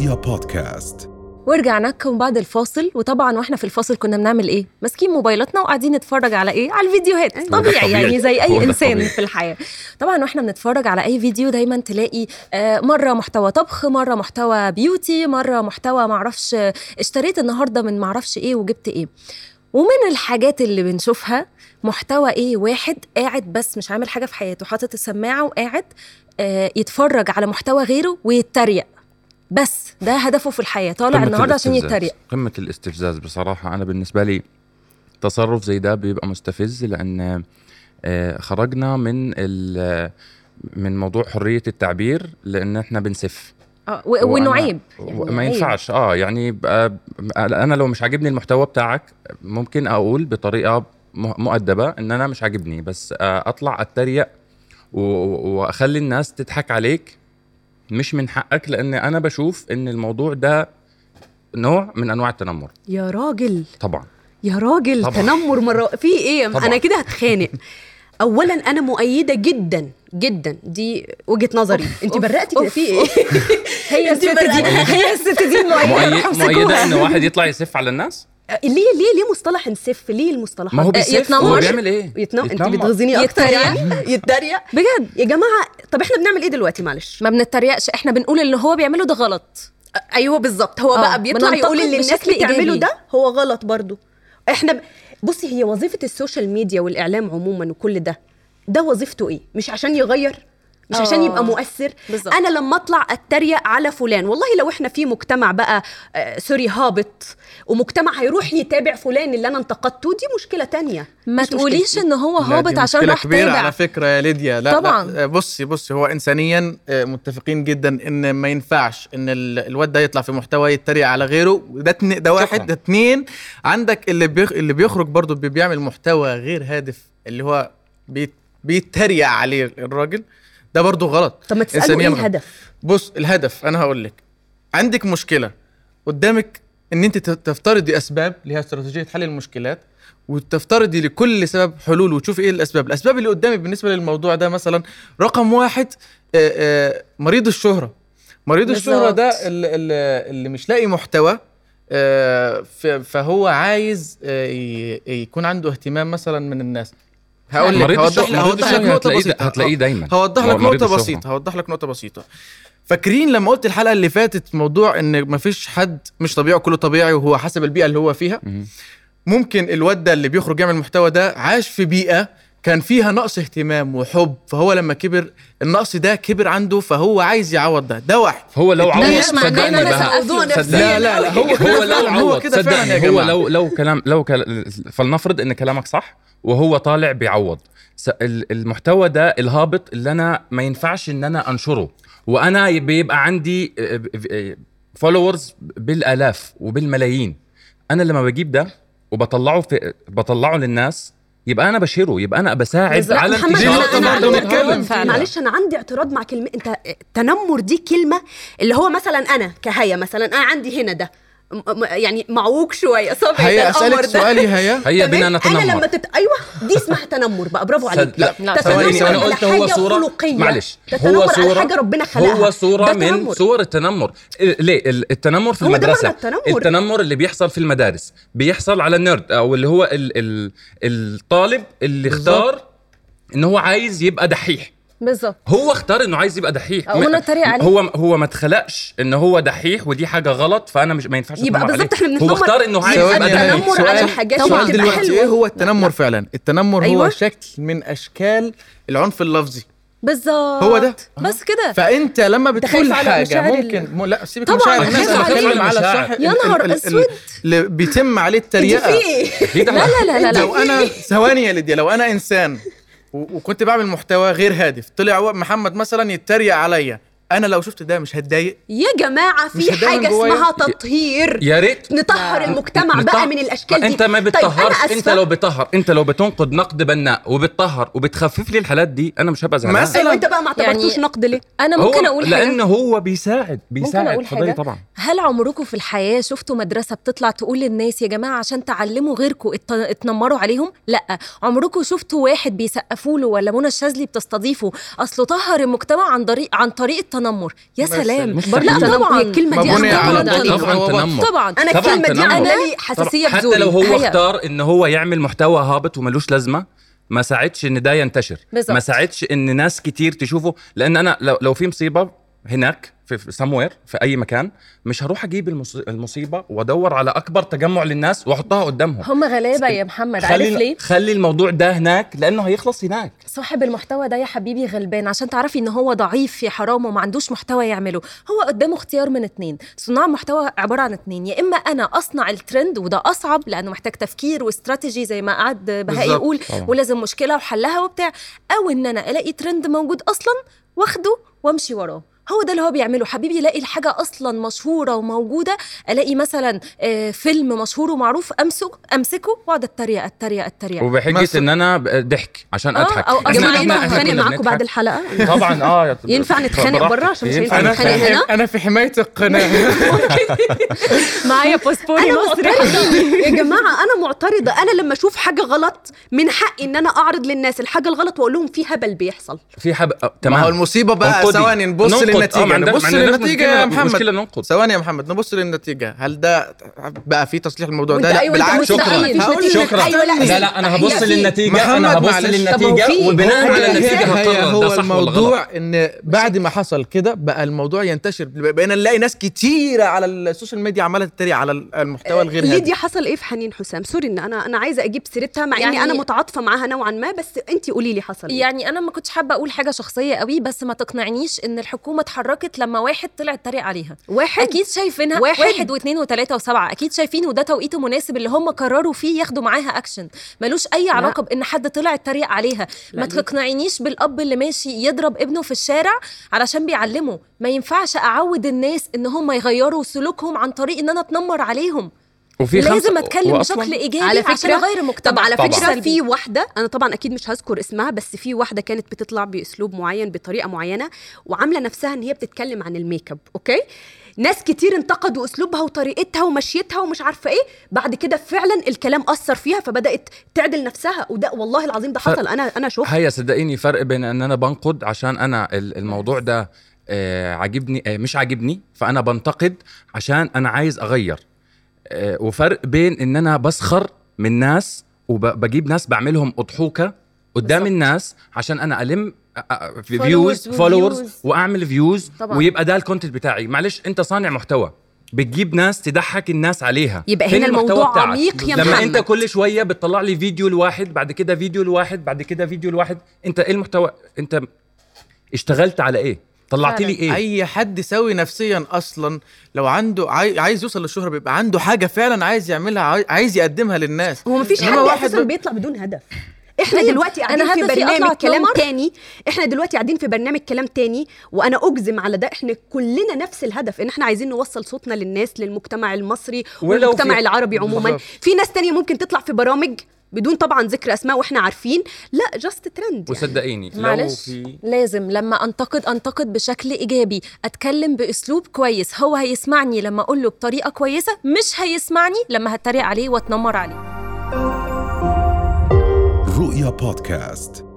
رؤيا بودكاست. ورجعنا لكم بعد الفاصل وطبعا وإحنا في الفاصل كنا بنعمل إيه؟ ماسكين موبايلاتنا وقاعدين نتفرج على إيه؟ على الفيديوهات. أيوة. طبيعي طبيعي. يعني زي أي إنسان طبيعي. في الحياة. طبعا وإحنا بنتفرج على أي فيديو دايما تلاقي آه، مرة محتوى طبخ مرة محتوى بيوتي مرة محتوى معرفش اشتريت النهارده من معرفش إيه وجبت إيه. ومن الحاجات اللي بنشوفها محتوى إيه؟ واحد قاعد بس مش عامل حاجة في حياته حاطط السماعة وقاعد آه، يتفرج على محتوى غيره ويتريق. بس ده هدفه في الحياة. طالع النهارده عشان. يتريق. قمة الاستفزاز بصراحة. أنا بالنسبة لي تصرف زي ده بيبقى مستفز لأن آه، خرجنا من من موضوع حرية التعبير لأن إحنا بنسف. آه وانه وأنا- عيب ما ينفعش. آه يعني أنا لو مش عاجبني المحتوى بتاعك ممكن أقول بطريقة مؤدبة إن أنا مش عاجبني. بس آه، أطلع أتريق وأخلي الناس تضحك عليك مش من حقك لأن أنا بشوف إن الموضوع ده نوع من أنواع التنمر. يا راجل. طبعا. يا راجل طبعا. تنمر مرة في إيه؟ طبعا. أنا كده هتخانق. اولا أنا مؤيدة جدا جدا. دي وجهة نظري. انت برقتي كده في إيه هي الست دي. هي الست دي مؤيد- مؤيدة مؤيدة إن واحد يطلع يسف على الناس؟ ليه ليه ليه مصطلح نسف ليه المصطلحات؟ ما هو آه، بيسف. يتنمر. هو بيعمل إيه؟ يتنم... انت يتنمر. بتغزيني أكتر. يعني؟ يتريق. بجد. يا جماعة طب إحنا بنعمل إيه دلوقتي؟ معلش. ما بنتريقش. إحنا بنقول اللي هو بيعمله ده غلط. أيوه بالظبط. هو آه، بقى بيطلع بننتقد يقول اللي الناس بتعمله. ده هو غلط برضو إحنا ب... بصي هي وظيفة ال social media والإعلام عموما وكل ده ده وظيفته إيه؟ مش عشان يغير؟ مش عشان آه، يبقى مؤثر بالظبط. أنا لما أطلع أتريق على فلان والله لو إحنا في مجتمع بقى آه sorry هابط ومجتمع هيروح يتابع فلان اللي أنا انتقدته دي مشكلة تانية ما مش تقوليش. إن هو هابط عشان مشكلة راح كبيرة تابع على فكرة يا ليديا لا طبعاً. لا بصي بصي هو إنسانيا آه، متفقين جدا إن ما ينفعش إن ال- الواد ده يطلع في محتوى يتريق على غيره ده ده واحد. ده اتنين عندك اللي بيخ اللي بيخرج برضه بي- بيعمل محتوى غير هادف اللي هو بيت بيتريق عليه الراجل ده برضه غلط. طب ما إنسانياً إيه. الهدف؟ بص الهدف أنا هقول لك. عندك مشكلة قدامك إن أنت تفترضي أسباب اللي هي استراتيجية حل المشكلات وتفترضي لكل سبب حلول وتشوفي إيه الأسباب. الأسباب اللي قدامك بالنسبة للموضوع ده مثلا رقم واحد مريض الشهرة. مريض الشهرة بالظبط. ده اللي, مش لاقي محتوى فهو عايز يكون عنده اهتمام مثلا من الناس. هقول لك هوضح لك نقطة هتلاقيه- بسيطة. هتلاقيه دايما. هوضح هو لك الشهرة. بسيطة هوضح لك نقطة بسيطة. فاكرين لما قلت الحلقة اللي فاتت موضوع إن مفيش حد مش طبيعي وكله طبيعي وهو حسب البيئة اللي هو فيها. ممكن الواد ده اللي بيخرج يعمل المحتوى ده عاش في بيئة كان فيها نقص اهتمام وحب فهو لما كبر النقص ده كبر عنده فهو عايز يعوض ده. ده واحد. هو لو عوض مش معناه إن صدقني بقى. لا لا لا هو هو كده لو فعلاً، هو عوض كده فعلا يا صدقني هو. لو لو كلام لو فلنفرض إن كلامك صح وهو طالع بيعوض. المحتوى ده الهابط اللي أنا ما ينفعش إن أنا أنشره وأنا بيبقى عندي فولورز بالآلاف وبالملايين. أنا لما بجيب ده وبطلعه في بطلعه للناس يبقى أنا بشيره يبقى أنا بساعد. على. معلش أنا عندي اعتراض مع كلمة أنت تنمر دي كلمة اللي هو مثلا أنا كهيا مثلا أنا عندي هنا ده يعني معوج شوية. صبعي هيا أسألك ده. سؤال يا هيا. هيا؟ بنا أنا نتنمر. لما تت... أيوه دي اسمها تنمر بقى. برافو عليك. صد- لا لا، تتنمر أنا على قلت هو صورة؟ خلقية. معلش. تتنمر هو على صورة؟ حاجة ربنا خلقها. هو صورة من تنمر. صور التنمر إيه، ليه؟ ال- التنمر في هو ده المدرسة. معنى التنمر. التنمر اللي بيحصل في المدارس. بيحصل على النيرد أو اللي هو ال ال الطالب اللي اختار إن هو عايز يبقى دحيح. بالظبط هو اختار إنه عايز يبقى دحيح أنا أتريق عليه. هو هو ما اتخلقش إن هو دحيح ودي حاجة غلط فأنا مش ما ينفعش يبقى بالظبط. إحنا هو بنتنمر اختار إنه عايز يبقى. دحيح التنمر على سؤال- حاجات طبعاً. سؤال دلوقتي. إيه هو التنمر فعلا التنمر أيوة. هو شكل من أشكال العنف اللفظي بالظبط هو ده. بس كده فأنت لما بتقول على حاجة ممكن م... لا سيبك طبعاً، مشاعر الناس أنا. بتكلم على. الصح يا نهار ال- ال- أسود. اللي بيتم عليه التريقة ده لا لا لا لا. لو أنا ثواني يا ليديا لو أنا إنسان وكنت بعمل محتوى غير هادف. طلع محمد مثلا يتريق عليا. أنا لو شفت ده مش هتضايق. يا جماعة في حاجة؟ اسمها تطهير. يا ريت. نطهر المجتمع نطهر- بقى من الأشكال دي. أنت ما طيب بتطهرش. أنا أنت. لو بتطهر أنت لو بتنقد نقد بناء وبتطهر وبتخفف لي الحالات دي أنا مش هبقى زعلان. مثلا أيوه أنت بقى ما اعتبرتوش يعني- نقد ليه؟ أنا ممكن أقول حاجة؟ لأن هو بيساعد بيساعد. أقول اتفضلي حاجة؟ طبعا. هل عمركم في الحياة شفتوا مدرسة بتطلع تقول للناس يا جماعة عشان تعلموا غيركم ات- اتنمروا عليهم؟ لأ. عمركم شفتوا واحد بيسقفوا له ولا منى الشاذلي بتستضيفه؟ أصله طهر المجتمع عن طريق عن طريق تنمر يا. سلام مستحيل. لا تنمر. طبعا هي الكلمة دي. طبعا تنمر طبعا أنا الكلمة دي. عامله أنا- لي حساسية حتى لو هو اختار إن هو يعمل محتوى هابط وملوش لازمة ما ساعدش إن ده ينتشر بالظبط. ما ساعدش إن ناس كتير تشوفه لأن أنا لو, لو في مصيبة هناك في سموير في أي مكان مش هروح أجيب المص- المصيبة وأدور على أكبر تجمع للناس وأحطها قدامهم. هم غلابة يا محمد عارف خلي ليه؟ خلي الموضوع ده هناك لأنه هيخلص هناك. صاحب المحتوى ده يا حبيبي غلبان عشان تعرفي إن هو ضعيف يا حرام وما عندوش محتوى يعمله. هو قدامه اختيار من اتنين صناع محتوى عبارة عن اتنين يا إما أنا أصنع الترند وده أصعب لأنه محتاج تفكير واستراتيجي زي ما قعد بهاء. يقول طبعا. ولازم مشكلة وحلها وبتاع أو إن أنا ألاقي ترند موجود أصلا واخده وأمشي وراه. هو ده اللي هو بيعمله. حبيبي الاقي الحاجة أصلا مشهورة وموجودة ألاقي مثلا آه، فيلم مشهور ومعروف امسك أمسكه وأقعد أتريق أتريق أتريق. وبحجة إن أنا ضحك عشان آه، أضحك. جماعة إحنا- ينفع نتخانق معاكم بعد. الحلقة؟ طبعا آه ينفع نتخانق. برا؟ عشان مش ينفع هينفع نتخانق. في هنا؟ أنا في حماية القناة. معايا باسبوري مصري. يا جماعة أنا معترضة. أنا لما أشوف حاجة غلط من حقي إن أنا أعرض للناس الحاجة الغلط وأقول لهم في هبل بيحصل. في حب آه، ما تمام هو المصيبة بقى. ثواني نبص للنتيجه ما عندنا- نبص للنتيجة مشكلة- يا محمد. ننقد. ثواني يا محمد نبص للنتيجة. هل ده بقى في تصليح الموضوع ده؟ لا أيوة، بالعكس. شكرا. هقول شكرا. أيوة، لا، لا لا أنا هبص في- للنتيجة. أنا هبص للنتيجة وبناء على النتيجة هقرر هو الموضوع إن بعد ما حصل كده بقى الموضوع ينتشر. بقينا نلاقي ناس كتيرة على ال social media عمالة تتريق على المحتوى الغير ليديا حصل إيه في حنين حسام؟ sorry إن أنا أنا عايزة أجيب سيرتها مع إني يعني- أنا متعاطفة معاها نوعا ما بس انت قولي لي حصل إيه. يعني أنا ما كنتش حابة أقول حاجة شخصية قوي بس ما تقنعنيش إن الحكومة اتحركت لما واحد طلع اتريق عليها. واحد؟ أكيد شايفينها. واحد. واحد, واثنين وثلاثه وسبعة. أكيد شايفين وده توقيت مناسب اللي هم قرروا فيه ياخدوا معاها اكشن ملوش أي علاقة بإن حد طلع اتريق عليها. لا. ما تقنعينيش بالأب اللي ماشي يضرب ابنه في الشارع علشان بيعلمه. ما ينفعش أعود الناس إن هم يغيروا سلوكهم عن طريق إن أنا أتنمر عليهم. وفي لازم أتكلم بشكل إيجابي على عشان فكرة- أغير المجتمع طب على طبعاً. فكرة سلبي. في واحدة أنا طبعا أكيد مش هذكر اسمها بس في واحدة كانت بتطلع بأسلوب معين بطريقة معينة وعاملة نفسها إن هي بتتكلم عن ال make up okay؟ ناس كتير انتقدوا أسلوبها وطريقتها ومشيتها ومش عارفة إيه. بعد كده فعلا الكلام أثر فيها فبدأت تعدل نفسها وده والله العظيم ده حصل. أنا أنا شفت. هيا صدقيني فرق بين إن أنا بنقد عشان أنا ال- الموضوع ده آه عاجبني آه مش عاجبني فأنا بنتقد عشان أنا عايز أغير. وفرق بين إن أنا بسخر من ناس وبجيب ناس بعملهم أضحوكة قدام بالظبط. الناس عشان أنا ألم followers views و followers views. وأعمل views طبعاً. ويبقى ده ال content بتاعي معلش أنت صانع محتوى بتجيب ناس تضحك الناس عليها يبقى هنا الموضوع بتاعك؟ عميق يا لما محمد. أنت كل شوية بتطلع لي فيديو لواحد بعد كده فيديو لواحد بعد كده فيديو لواحد أنت إيه المحتوى أنت اشتغلت على إيه طلعت لي. إيه أي حد سوي نفسيا أصلا لو عنده عاي... عايز يوصل للشهرة بيبقى عنده حاجة فعلا عايز يعملها عاي... عايز يقدمها للناس هو مفيش حد واحد ب- بيطلع بدون هدف إحنا طيب، دلوقتي قاعدين أنا في برنامج كلام أتنمر؟ تاني إحنا دلوقتي قاعدين في برنامج كلام تاني وأنا أجزم على ده إحنا كلنا نفس الهدف إن إحنا عايزين نوصل صوتنا للناس للمجتمع المصري والمجتمع في- العربي عموما بالظبط. في ناس تانية ممكن تطلع في برامج بدون طبعا ذكر أسماء وإحنا عارفين. لا جاست ترند يعني. وصدقيني لو معلش. في لازم لما أنتقد أنتقد بشكل إيجابي أتكلم بأسلوب كويس. هو هيسمعني لما أقول له بطريقة كويسة مش هيسمعني لما هتريق عليه وأتنمر عليه. رؤيا بودكاست.